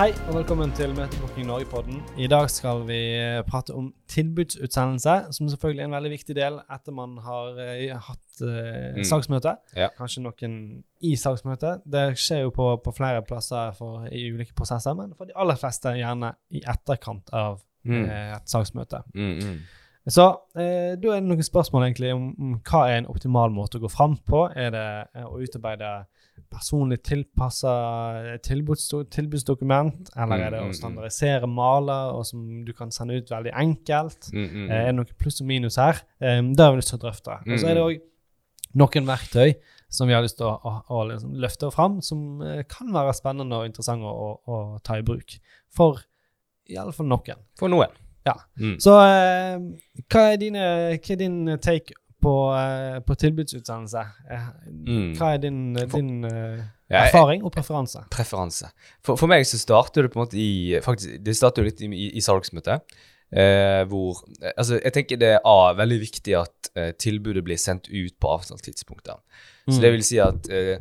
Hei og velkommen til Møtebooking Norge-podden. I dag skal vi eh, prate om tilbudsutsendelse, som selvfølgelig er en veldig viktig del etter man har uh, hatt eh, Mm. saksmøte. Ja. Kanskje noen i saksmøte. Det skjer jo på, på flere plasser for, i ulike prosesser, men for de aller fleste gjerne i etterkant av Mm. uh, et saksmøte. Mm, mm. Så eh, da er det noen spørsmål egentlig om, om hva er en optimal måte å gå fram på. Er det eh, å utarbeide personlig tilpassa tilbudsdo tilbudsdokument, eller er det Mm, mm, å mm. standardisere maler og som du kan sende ut veldig enkelt? Mm, mm, Eh, er det noe pluss og minus her? Eh, det har vi lyst til å drøfte. Og så er det Mm. òg noen verktøy som vi har lyst til å, å, å liksom løfte fram, som eh, kan være spennende og interessante å, å ta i bruk. For i alle fall noen. For noen. Ja. Mm. Så eh, hva, er dine, hva er din take på, eh, på tilbudsutdannelse? Eh, Mm. Hva er din, For- din Ja, erfaring og preferanse? Preferanse. For, for meg så starter det på en måte i faktisk, Det starter jo litt i, i, i salgsmøtet. Eh, hvor Altså, jeg tenker det er A, veldig viktig at eh, tilbudet blir sendt ut på avtalt tidspunkter. Så Mm. det vil si at eh,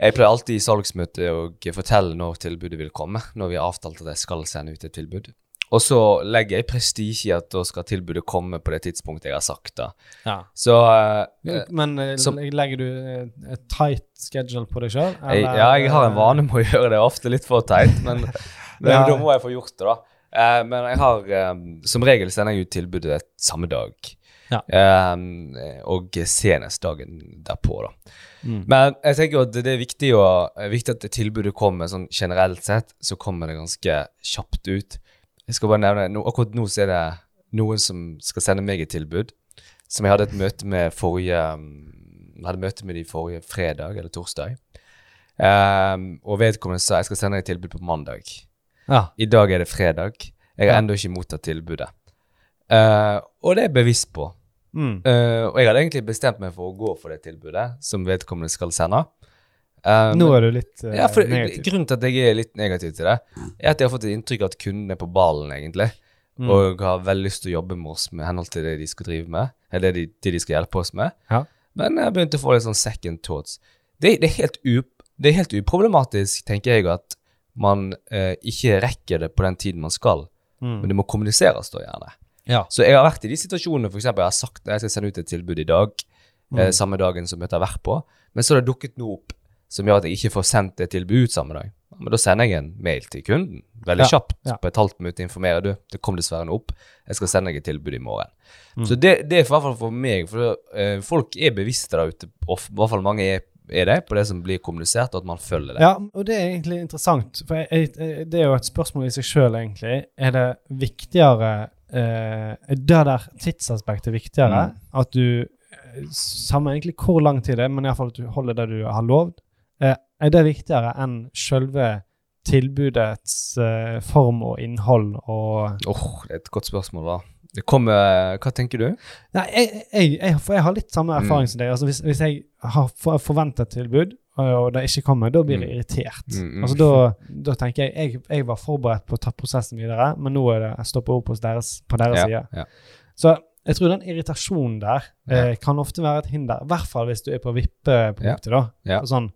jeg pleier alltid i salgsmøtet å fortelle når tilbudet vil komme, når vi har avtalt at jeg skal sende ut et tilbud. Og så legger jeg prestisje i at da skal tilbudet komme på det tidspunktet jeg har sagt. da. Ja. Så uh, Men eh, som- legger du eh, et tight schedule på deg sjøl? Ja, jeg har en vane med å gjøre det, ofte litt for teit, men, men Ja. da må jeg få gjort det, da. Uh, men jeg har um, Som regel sender jeg ut tilbudet samme dag. Ja. Um, og senest dagen derpå, da. Mm. Men jeg tenker at det er viktig, å, viktig at tilbudet kommer sånn generelt sett, så kommer det ganske kjapt ut. Jeg skal bare nevne, no, Akkurat nå så er det noen som skal sende meg et tilbud, som jeg hadde et møte med forrige Jeg hadde møte med de forrige fredag eller torsdag. Um, og vedkommende sa jeg skal sende deg et tilbud på mandag. Ja. I dag er det fredag. Jeg har Ja. ennå ikke mottatt tilbudet. Uh, og det er jeg bevisst på. Mm. Uh, og jeg hadde egentlig bestemt meg for å gå for det tilbudet som vedkommende skal sende. Eh, Nå er du litt uh, ja, for negativ. Grunnen til at jeg er litt negativ til det, er at jeg har fått et inntrykk av at kunden er på ballen, egentlig. Mm. Og har veldig lyst til å jobbe med oss med henhold til det de skal drive med. Eller det de, det de skal hjelpe oss med. Ja. Men jeg begynte å få litt sånn second thoughts. Det, det, er helt u, det er helt uproblematisk, tenker jeg, at man eh, ikke rekker det på den tiden man skal. Mm. Men det må kommuniseres da gjerne. Ja. Så jeg har vært i de situasjonene, eksempel, jeg har sagt at jeg skal sende ut et tilbud i dag, eh, Mm. samme dagen som møtet har vært på, men så har det dukket noe opp som gjør at jeg ikke får sendt det tilbudet samme dag. Men da sender jeg en mail til kunden, veldig Ja, kjapt, ja. på et halvt minutt informerer du, det kom dessverre noe opp, jeg skal sende deg et tilbud i morgen. Mm. Så det, det er i hvert fall for meg, for uh, folk er bevisste der ute, og i hvert fall mange er, er det, på det som blir kommunisert, og at man følger det. Ja, og det er egentlig interessant. For jeg, jeg, det er jo et spørsmål i seg sjøl, egentlig. Er det viktigere uh, det der tidsaspektet viktigere? Mm. At du eh, Samme egentlig hvor lang tid det er, men iallfall at du holder det du har lovd. Er det viktigere enn selve tilbudets uh, form og innhold og Åh, det er et godt spørsmål da. Det kommer, hva tenker du? Nei, jeg, jeg, jeg, jeg har litt samme Mm. erfaring som deg. Altså hvis, hvis jeg har for, forventet tilbud, og det ikke kommer, da blir jeg Mm. irritert. Mm, mm. Altså da, da tenker jeg, jeg var forberedt på å ta prosessen videre, men nå er det jeg stopper opp deres, på deres Ja, side. ja. Så jeg tror den irritasjonen der Ja. eh, kan ofte være et hinder. I hvert fall hvis du er på vippepunktet. da. Ja. Sånn,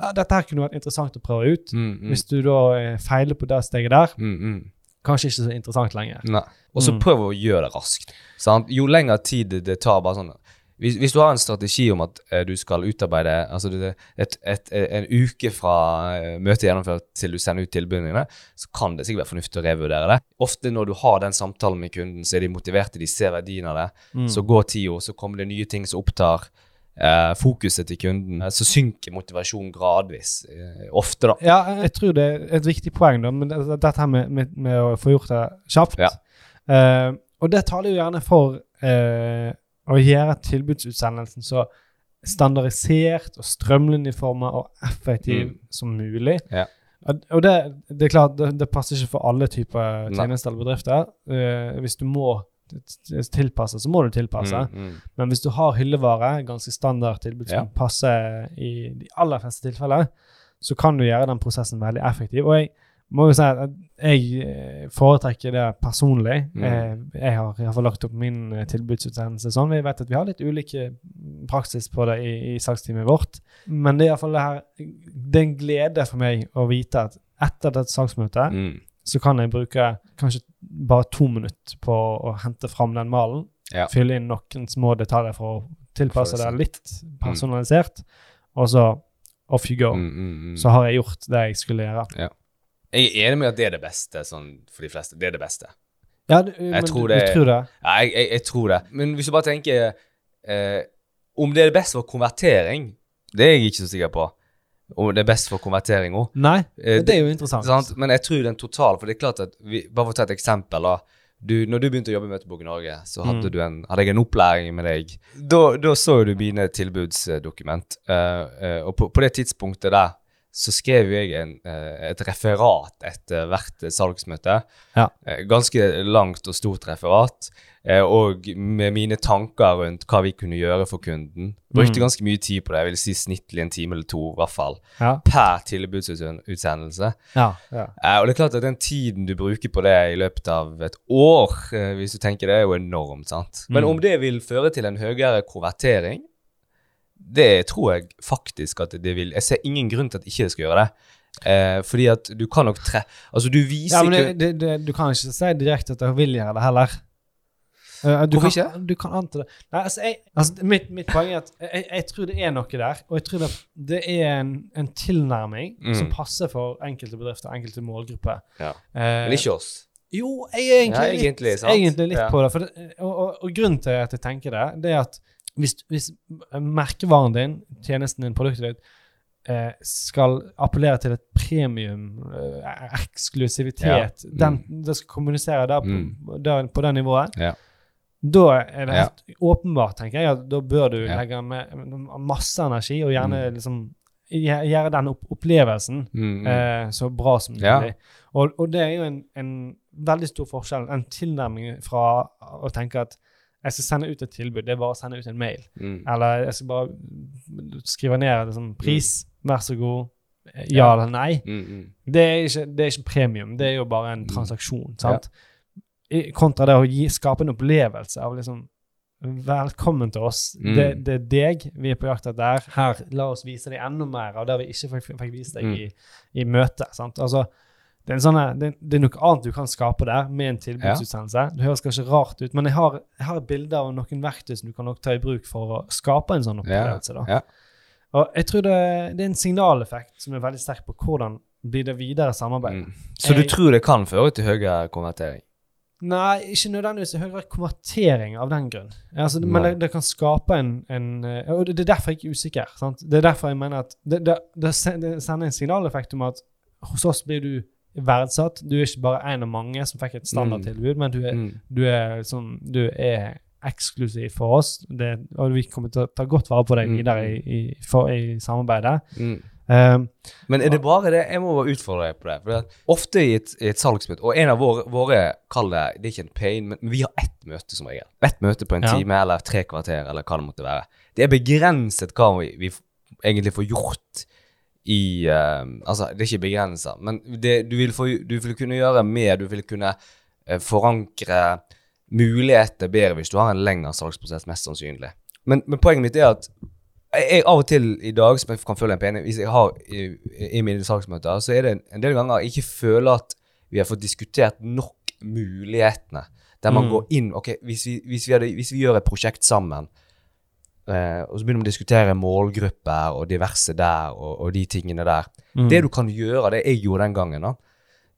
ja, dette her kunne vært interessant å prøve ut. Mm, mm, Hvis du da eh, feiler på det steget der, mm, mm. kanskje ikke så interessant lenger. Nei. Og så Mm. prøv å gjøre det raskt. Sant? Jo lengre tid det, tar bare sånn hvis, hvis du har en strategi om at eh, du skal utarbeide altså det, et, et, en uke fra eh, møtet er gjennomført til du sender ut tilbudene dine, så kan det sikkert være fornuftig å revurdere det. Ofte når du har den samtalen med kunden, så er de motiverte, de ser verdien av det. Mm. Så går tida, så kommer det nye ting som opptar fokuset til kunden. Så synker motivasjonen gradvis. Eh, ofte, da. Ja, jeg tror det er et viktig poeng, da, men dette her med, med, med å få gjort det kjapt. Ja. Eh, og det taler jo gjerne for eh, å gjøre tilbudsutsendelsen så standardisert og strømlinjeforma og effektiv Mm. som mulig. Ja. Og det, det er klart, det, det passer ikke for alle typer tjenester eller bedrifter. Eh, hvis du må tilpasse, så må du tilpasse. Mm, mm. Men hvis du har hyllevare, ganske standard tilbud som Ja. passer i de aller fleste tilfeller, så kan du gjøre den prosessen veldig effektiv. Og jeg må jo si at jeg eh, foretrekker det personlig. Mm. Jeg, Jeg har i hvert fall lagt opp min tilbudsutsendelse sånn. Vi vet at vi har litt ulike praksis på det i, i salgsteamet vårt. Men det er iallfall det her Det er en glede for meg å vite at etter dette salgsmøtet Mm. Så kan jeg bruke kanskje bare to minutter på å hente fram den malen. Ja. Fylle inn noen små detaljer for å tilpasse det litt personalisert. Og så off you go. Mm, mm, mm. Så har jeg gjort det jeg skulle gjøre. Jeg er enig med at det er det beste sånn, for de fleste. Det er det beste. Ja, du, men tror det- du tror det? Ja, jeg, jeg, jeg tror det. Men hvis du bare tenker eh, Om det er det beste for konvertering, det er jeg ikke så sikker på. Om det er best for konvertering òg. Nei, Eh, det er jo interessant. Sant? Men jeg tror den totale For det er klart at vi, Bare for å ta et eksempel. da du, når du begynte å jobbe i Møtebok Norge, så hadde, Mm. du en, hadde jeg en opplæring med deg. Da, da så du mine tilbudsdokument. Uh, uh, og på, på det tidspunktet der så skrev jeg en, eh, et referat etter hvert salgsmøte. Ja. Eh, ganske langt og stort referat. eh, og med mine tanker rundt hva vi kunne gjøre for kunden. Brukte Mm. ganske mye tid på det. Jeg vil si snittlig en time eller to, i hvert fall. Ja, Per tilbudsutsendelse. ja, ja. Og det er klart at den tiden du bruker på det i løpet av et år, hvis du tenker det, er jo enormt, sant. Men Mm. om det vil føre til en høyere konvertering, det tror jeg faktisk at det vil. Jeg ser ingen grunn til at ikke det skal gjøre det. Eh, fordi at du kan nok tre... Altså, du viser ja men ikke det, det, du kan ikke si direkte at jeg vil gjøre det heller. Uh, du Hvorfor kan, Du kan anta det. Nei, altså, jeg, altså mitt, mitt poeng er at jeg, jeg tror det er noe der. Og jeg tror det, det er en, en tilnærming Mm. som passer for enkelte bedrifter, enkelte målgrupper. Ja. Eh, Men ikke oss. Jo, jeg er egentlig, Ja, egentlig, litt, egentlig litt Ja. på det. For det og, og, og grunnen til at jeg tenker det, det er at hvis, hvis merkevaren din, tjenesten din, produktet ditt, eh, skal appellere til et premium, eh, eksklusivitet, Ja. den, det skal kommunisere der på, Mm. der, på det nivået, Ja. da er det Ja. helt åpenbart, tenker jeg, at da bør du Ja. legge med masse energi, og gjerne Mm. liksom gjøre den opp opplevelsen Mm, mm. eh, så bra som Ja. mulig. Og, og det er jo en, en veldig stor forskjell, en tilnærming fra å tenke at jeg skal sende ut et tilbud, det er bare å sende ut en mail. Mm. Eller jeg skal bare skrive ned liksom, pris, vær så god, ja, Ja. eller nei. Mm, mm. Det er, ikke, det er ikke premium, det er jo bare en Mm. transaksjon. sant? Ja. kontra det å gi, skape en opplevelse av liksom Velkommen til oss. Mm. Det, det er deg vi er på jakt etter her. La oss vise deg enda mer av det vi ikke fikk, fikk vise deg Mm. i, i møtet. sant? Altså, det er, sånne, det, det er noe annet du kan skape der med en tilbudsutsendelse. Det høres kanskje rart ut, men jeg har, jeg har et bilde av noen verktøy som du kan nok ta i bruk for å skape en sånn opplevelse. da. Ja. Og jeg tror det, det er en signaleffekt som er veldig sterk på hvordan blir det videre samarbeid. Mm. Så du tror det kan føre til høyere konvertering? Nei, ikke nødvendigvis høyere konvertering av den grunn. Altså, men det, det kan skape en, en eh, Og det er derfor jeg er usikker. Sant? Det er derfor jeg mener at det det sender en signaleffekt om at hos oss blir du verdsatt. Du er ikke bare en av mange som fikk et standardtilbud, men du er, Mm. du er, liksom, du er eksklusiv for oss. Det, og vi kommer til å ta godt vare på deg Mm. videre i, i, for, i samarbeidet. Mm. Um, Men er det bare det? Jeg må bare utfordre deg på det. For ofte i et, i et salgsmøte, og en av våre, våre kall det, det er ikke en pain, men vi har ett møte som regel. Ett møte på en Ja. time eller tre kvarter, eller hva det måtte være. Det er begrenset hva vi, vi egentlig får gjort i uh, Altså, det er ikke begrensa, men det, du, vil få, du vil kunne gjøre mer. Du vil kunne uh, forankre muligheter bedre hvis du har en lengre salgsprosess, mest sannsynlig. Men, men poenget mitt er at jeg, av og til i dag, som jeg kan føle en pening Hvis jeg har i, i mine salgsmøter, så er det en, en del ganger jeg ikke føler at vi har fått diskutert nok mulighetene. Der man Mm. går inn Ok, hvis vi, hvis vi, hadde, hvis vi gjør et prosjekt sammen, eh, og så begynner vi å diskutere målgrupper og diverse der, og, og de tingene der mm. Det du kan gjøre, det jeg gjorde den gangen, da,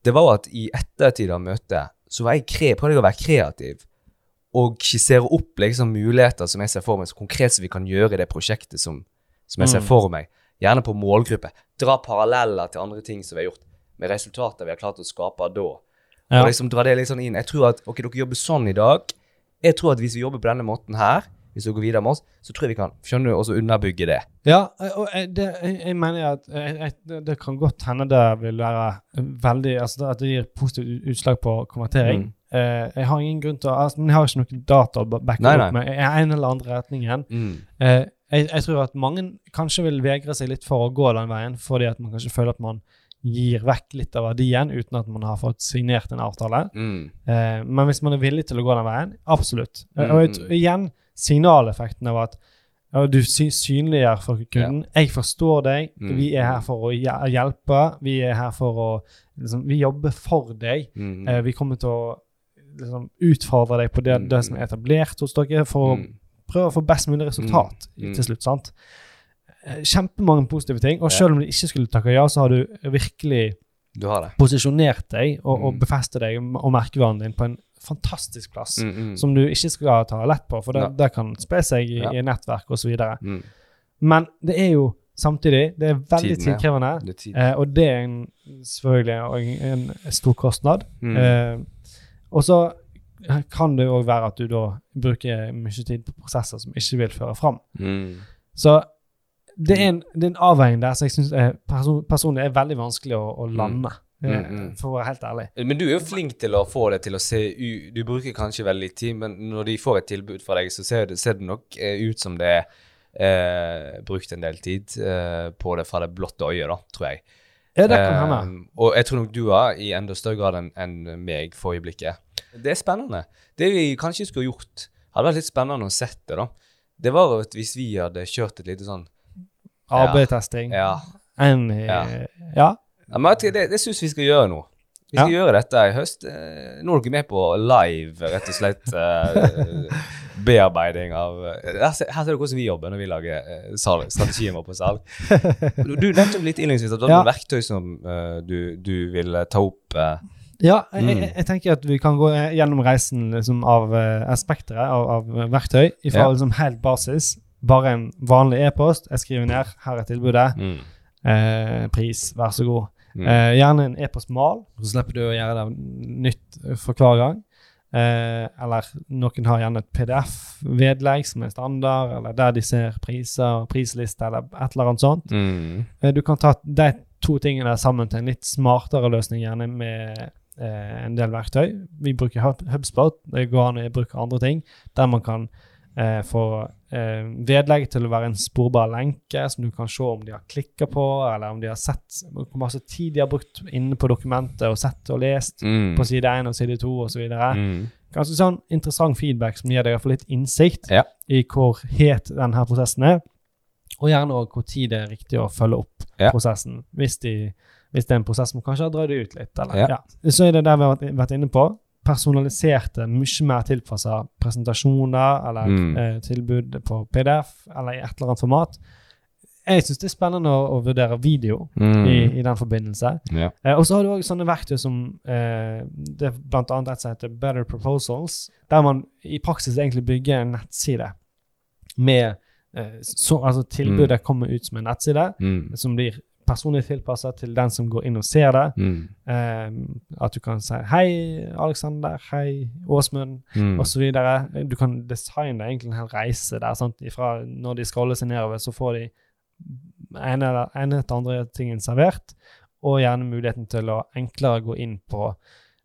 det var at i ettertid av møtet, så var jeg kre prøvde jeg å være kreativ. Og skissere opp liksom muligheter som jeg ser for meg, så konkret som vi kan gjøre i det prosjektet som, som jeg ser Mm. for meg. Gjerne på målgruppe. Dra paralleller til andre ting som vi har gjort, med resultater vi har klart å skape da. Ja. Og liksom dra det litt sånn inn. Jeg tror at ok, dere jobber sånn i dag. Jeg tror at hvis vi jobber på denne måten her, hvis hun går videre med oss, så tror jeg vi kan skjønner du, også underbygge det. Ja, og jeg, det, jeg, mener at jeg, jeg, det- kan godt hende det vil være veldig Altså at det gir positivt utslag på konvertering. Mm. Eh, jeg har ingen grunn til å altså, Men jeg har ikke noen data å backe opp med i en eller andre retningen. Mm. Eh, jeg, jeg tror at mange kanskje vil vegre seg litt for å gå den veien, fordi at man kanskje føler at man gir vekk litt av verdien uten at man har fått signert en avtale. Mm. Eh, men hvis man er villig til å gå den veien, absolutt. Eh, Mm, og jeg, mm. igjen, signaleffekten av at Ja, du sy synliggjør for kunden. Jeg forstår deg. Mm. Vi er her for å hjelpe. Vi er her for å liksom, Vi jobber for deg. Mm. Eh, vi kommer til å liksom, utfordre deg på det, Mm. det som er etablert hos dere, for å Mm. prøve å få best mulig resultat Mm. til slutt. sant? Eh, Kjempemange positive ting. Og selv om du ikke skulle takke ja, så har du virkelig Du har posisjonert deg og, og befestet deg og merkevaren din på en fantastisk plass. Mm, mm. Som du ikke skal ta lett på, for det, Ja. det kan spe seg i, Ja. i nettverk osv. Mm. Men det er jo samtidig det er veldig Tiden, ja. Det er eh, og det er en, selvfølgelig en, en stor kostnad. Mm. Eh, og så kan det òg være at du da bruker mye tid på prosesser som ikke vil føre fram. Mm. Så det er en, det er en avveining der som jeg syns person, personlig er veldig vanskelig å, å lande, Mm, eh, mm. for å være helt ærlig. Men du er jo flink til å få det til å se ut Du bruker kanskje veldig tid, men når de får et tilbud fra deg, så ser det, ser det nok eh, ut som det er eh, brukt en del tid eh, på det fra det blotte øyet, da, tror jeg. Ja, det kan hende. Eh, og jeg tror nok du har i enda større grad enn en meg for øyeblikket. Det er spennende. Det vi kanskje skulle gjort, hadde vært litt spennende å sett det, da. Det var at hvis vi hadde kjørt et lite sånn AB-testing. Ja. En, Ja. ja. Ja, men det, det syns vi skal gjøre nå. Vi skal gjøre dette i høst. Eh, Nå er dere med på live, rett og slett, eh, bearbeiding av eh, Her ser dere hvordan vi jobber når vi lager salg, strategien vår på salg. Du, nevnte litt innledningsvis at det var Ja. noen verktøy som du, du ville ta opp. Ja, jeg, Mm. jeg, jeg tenker at vi kan gå gjennom reisen liksom, av uh, spekteret av, av verktøy. Fra Ja. liksom, helt basis, bare en vanlig e-post. Jeg skriver ned 'her er tilbudet'. Eh, pris, vær så god. Mm. Eh, gjerne en e-postmal, så slipper du å gjøre det nytt for hver gang. Eh, eller noen har gjerne et PDF-vedlegg som er standard, eller der de ser priser, prisliste eller et eller annet sånt. Mm. Eh, Du kan ta de to tingene sammen til en litt smartere løsning, gjerne med eh, en del verktøy. Vi bruker HubSpot. Det går an å bruke andre ting der man kan eh, få eh, vedlegg til å være en sporbar lenke som du kan se om de har klikka på, eller om de har sett hvor masse tid de har brukt inne på dokumentet og sett og lest Mm. på side 1 og side 2 osv. Mm. Ganske sånn interessant feedback som gir deg i hvert fall litt innsikt Ja. i hvor het denne prosessen er, og gjerne òg hvor tid det er riktig å følge opp Ja. prosessen, hvis, de, hvis det er en prosess som kanskje har drøyd ut litt. Eller, Ja. Så er det der vi har vært inne på. Personaliserte, mye mer tilpassa presentasjoner eller Mm. eh, tilbud på PDF eller i et eller annet format. Jeg syns det er spennende å, å vurdere video Mm. i, i den forbindelse. Ja. Eh, og så har du også sånne verktøy som eh, det er blant annet et som heter Better Proposals, der man i praksis egentlig bygger en nettside med eh, så, Altså tilbudet kommer ut som en nettside Mm. som blir personlig tilpasset til den som går inn og ser det. Mm. Eh, at du kan si 'Hei, Alexander. Hei, Åsmund', Mm. videre. Du kan designe egentlig en hel reise der. Sant? Ifra når de scroller seg nedover, så får de ene eller ene etter andre tingen servert, og gjerne muligheten til å enklere gå inn på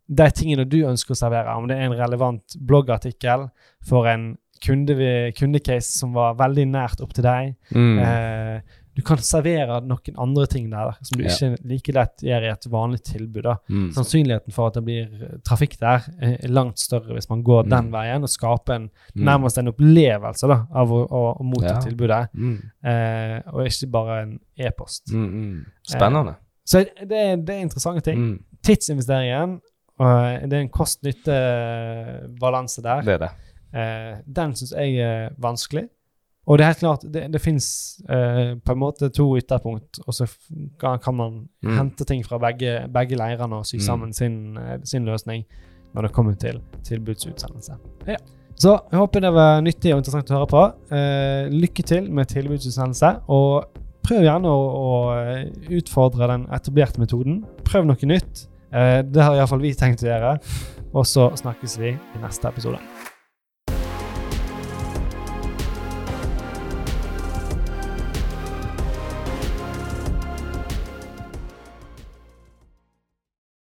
de tingene du ønsker å servere. Om det er en relevant bloggartikkel for en kunde, kundecase som var veldig nært opp til deg. Mm. Eh, du kan servere noen andre ting der som du ikke like lett gjør i et vanlig tilbud. Mm. Sannsynligheten for at det blir eh, trafikk der, er langt større hvis man går den Mm. veien og skaper en, Mm. nærmest en opplevelse da, av å, å, å motta Ja. tilbudet, Mm. eh, og ikke bare en e-post. Mm. Mm. Spennende. Så det det er interessante ting. Tidsinvesteringen, og det er en kost-nytte-balanse der. Det er det. Eh, den syns jeg er vanskelig. Og det er helt klart, det, det fins eh, på en måte to ytterpunkt, og så kan, man Mm. hente ting fra begge, begge leirene og sy Mm. sammen sin, eh, sin løsning når det kommer til tilbudsutsendelse. Så jeg håper det var nyttig og interessant å høre på. Eh, lykke til med tilbudsutsendelse, og prøv gjerne å, å eh, utfordre den etablerte metoden. Prøv noe nytt. Eh, det har iallfall vi tenkt å gjøre. Og så snakkes vi i neste episode.